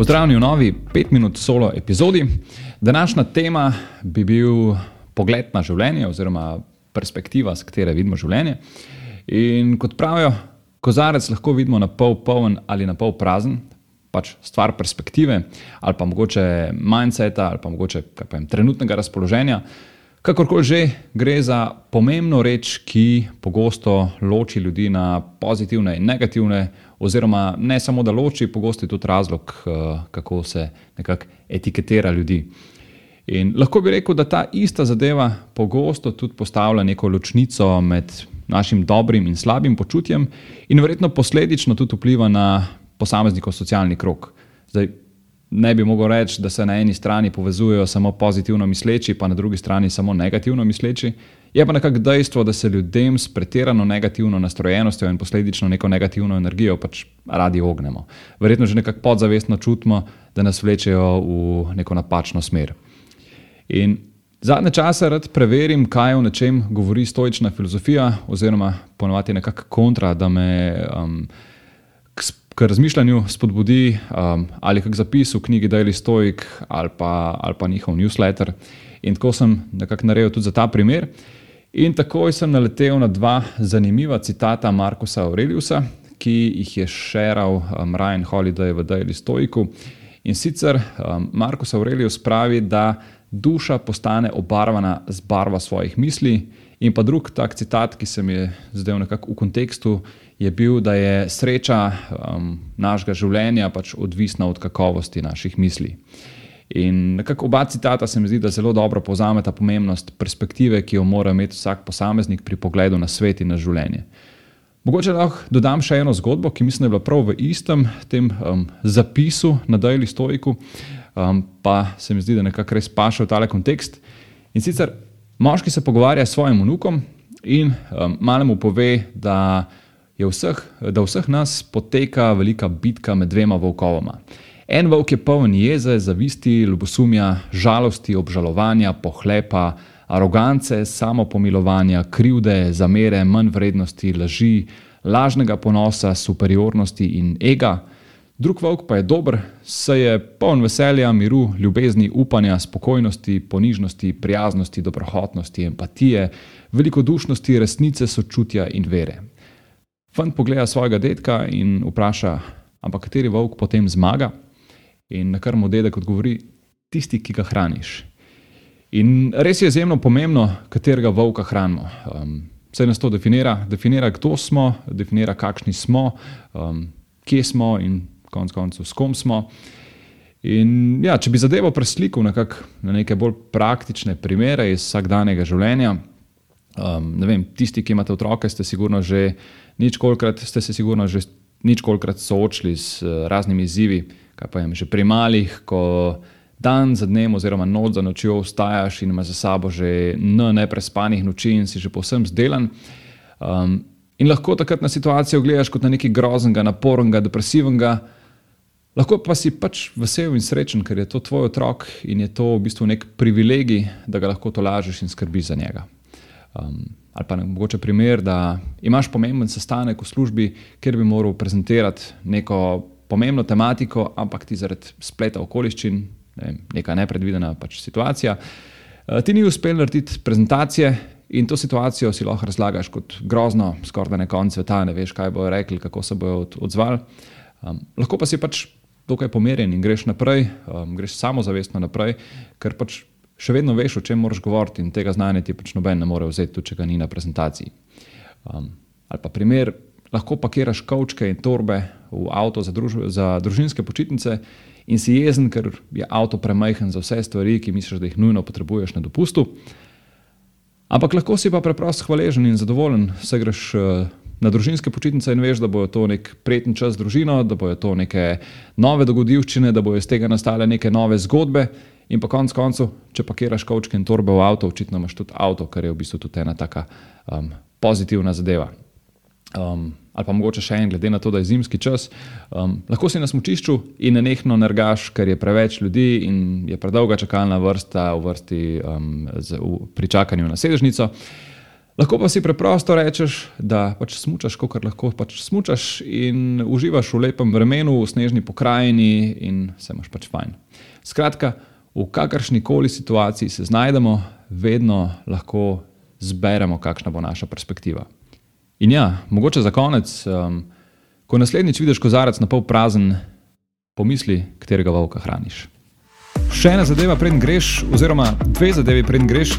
Pozdravljeni v novi 5-minut solo epizodi. Današnja tema bi bil pogled na življenje, oziroma perspektiva, s katero vidimo življenje. In kot pravijo, kozarec lahko vidimo na pol poln ali na pol prazen, pač stvar perspektive, ali pa mogoče mindseta, ali pa mogoče vem, trenutnega razpoloženja. Kakorkoli že, gre za pomembno reč, ki pogosto loči ljudi na pozitivne in negativne oziroma ne samo da loči, pogosto je tudi razlog, eh, kako se nekako etiketira ljudi. In lahko bi rekel, da ta ista zadeva pogosto tudi postavlja neko ločnico med našim dobrim in slabim počutjem, in verjetno posledično tudi vpliva na posameznikov socialni krok. Zdaj, ne bi mogel reči, da se na eni strani povezujejo samo pozitivno misleči, pa na drugi strani samo negativno misleči. Je pa nekako dejstvo, da se ljudem s pretirano negativno nastrojenostjo in posledično neko negativno energijo pač radi ognemo. Verjetno že nekako podzavestno čutimo, da nas vlečejo v neko napačno smer. In zadnje čase rad preverim, kaj o nečem govori stoična filozofija, oziroma ponovadi nekako kontra, da me um, k, razmišljanju spodbudi um, ali kak zapis v knjigi Daily Stoic ali pa, ali pa njihov newsletter. In tako sem nekako naredil tudi za ta primer. In takoj sem naletel na dva zanimiva citata Markusa Aureliusa, ki jih je šeral um, Ryan Holiday v Daily Stoicu. In sicer um, Markus Aurelius pravi, da duša postane obarvana z barvo svojih misli. In pa drug tak citat, ki se mi je zdel nekako v kontekstu, je bil, da je sreča um, našega življenja pač odvisna od kakovosti naših misli. In nekako oba citata se mi zdi, da zelo dobro povzameta pomembnost perspektive, ki jo mora imeti vsak posameznik pri pogledu na svet in na življenje. Mogoče lahko dodam še eno zgodbo, ki mislim, da je bila prav v istem tem um, zapisu na Daily Stoiku, um, pa se mi zdi, da nekako res paše v tale kontekst. In sicer moški se pogovarja s svojim vnukom in um, malemu pove, da, vseh, da vseh nas poteka velika bitka med dvema volkovoma. En volk je poln jeze, zavisti, ljubosumja, žalosti, obžalovanja, pohlepa, arogance, samopomilovanja, krivde, zamere, manj vrednosti, laži, lažnega ponosa, superiornosti in ega. Drug volk pa je dober, saj je poln veselja, miru, ljubezni, upanja, spokojnosti, ponižnosti, prijaznosti, dobrohotnosti, empatije, velikodušnosti, resnice, sočutja in vere. Fant pogleda svojega dedka in vpraša, ampak kateri volk potem zmaga? In na kar mu dedek odgovori, tisti, ki ga hraniš. In res je izjemno pomembno, katerega volka hranimo. Um, vse nas to definira, definira, kdo smo, definira, kakšni smo, um, kje smo in konec koncev s kom smo. In ja, če bi zadevo preslikal na neke bolj praktične primere iz vsakdanjega življenja. Um, vem, tisti, ki imate otroke, ste, že, ste se sigurno že ničkolikrat soočili s uh, raznimi izzivi, kaj pa jim že pri malih, ko dan za dnem oziroma noč za nočjo vstajaš in imaš za sabo že n neprespanih noči in si že povsem zdelan. Um, in lahko takrat na situacijo gledaš kot na nekaj groznega, napornega, depresivnega. Lahko pa si pač vesel in srečen, ker je to tvoj otrok in je to v bistvu nek privilegij, da ga lahko to lažeš in skrbiš za njega. Um, ali pa mogoče primer, da imaš pomemben sestanek v službi, kjer bi moral prezentirati neko pomembno tematiko, ampak ti zaradi spleta okoliščin, ne, neka nepredvidena pač situacija, eh, ti ni uspel narediti prezentacije in to situacijo si lahko razlagaš kot grozno, skoraj da ne konc sveta, ne veš, kaj bojo rekli, kako se bojo odzvali. Um, lahko pa si pač dokaj pomerjen in greš naprej, um, greš samozavestno naprej, ker pač še vedno veš, o čem moraš govoriti in tega znanja ti pač noben ne more vzeti, tudi če ga ni na prezentaciji. Um, ali pa primer, lahko pakiraš kavčke in torbe v avto za, druž za družinske počitnice in si jezen, ker je avto premajhen za vse stvari, ki misliš, da jih nujno potrebuješ na dopustu. Ampak lahko si pa preprosto hvaležen in zadovoljen, da greš eh, na družinske počitnice in veš, da bo to nek prijeten čas z družino, da bo to neke nove dogodivščine, da bo iz tega nastale neke nove zgodbe. In pa konec koncev, če pakiraš kavčke in torbe v avto, očitno imaš tudi avto, kar je v bistvu tudi ena taka um, pozitivna zadeva. Um, ali pa mogoče še en, glede na to, da je zimski čas, um, lahko si na smočišču in ne nehno nergaš, ker je preveč ljudi in je predolga čakalna vrsta v vrsti um, z, v, pri čakanju na sedežnico. Lahko pa si preprosto rečeš, da pač smučaš, kot lahko pač smučaš in uživaš v lepem vremenu, v snežni pokrajini in se imaš pač fajn. Skratka, v kakršni koli situaciji se znajdemo, vedno lahko zberemo, kakšna bo naša perspektiva. In ja, mogoče za konec, um, ko naslednjič vidiš kozarec na pol prazen, pomisli, katerega volka hraniš. Še ena zadeva, preden greš, oziroma dve zadevi, preden greš.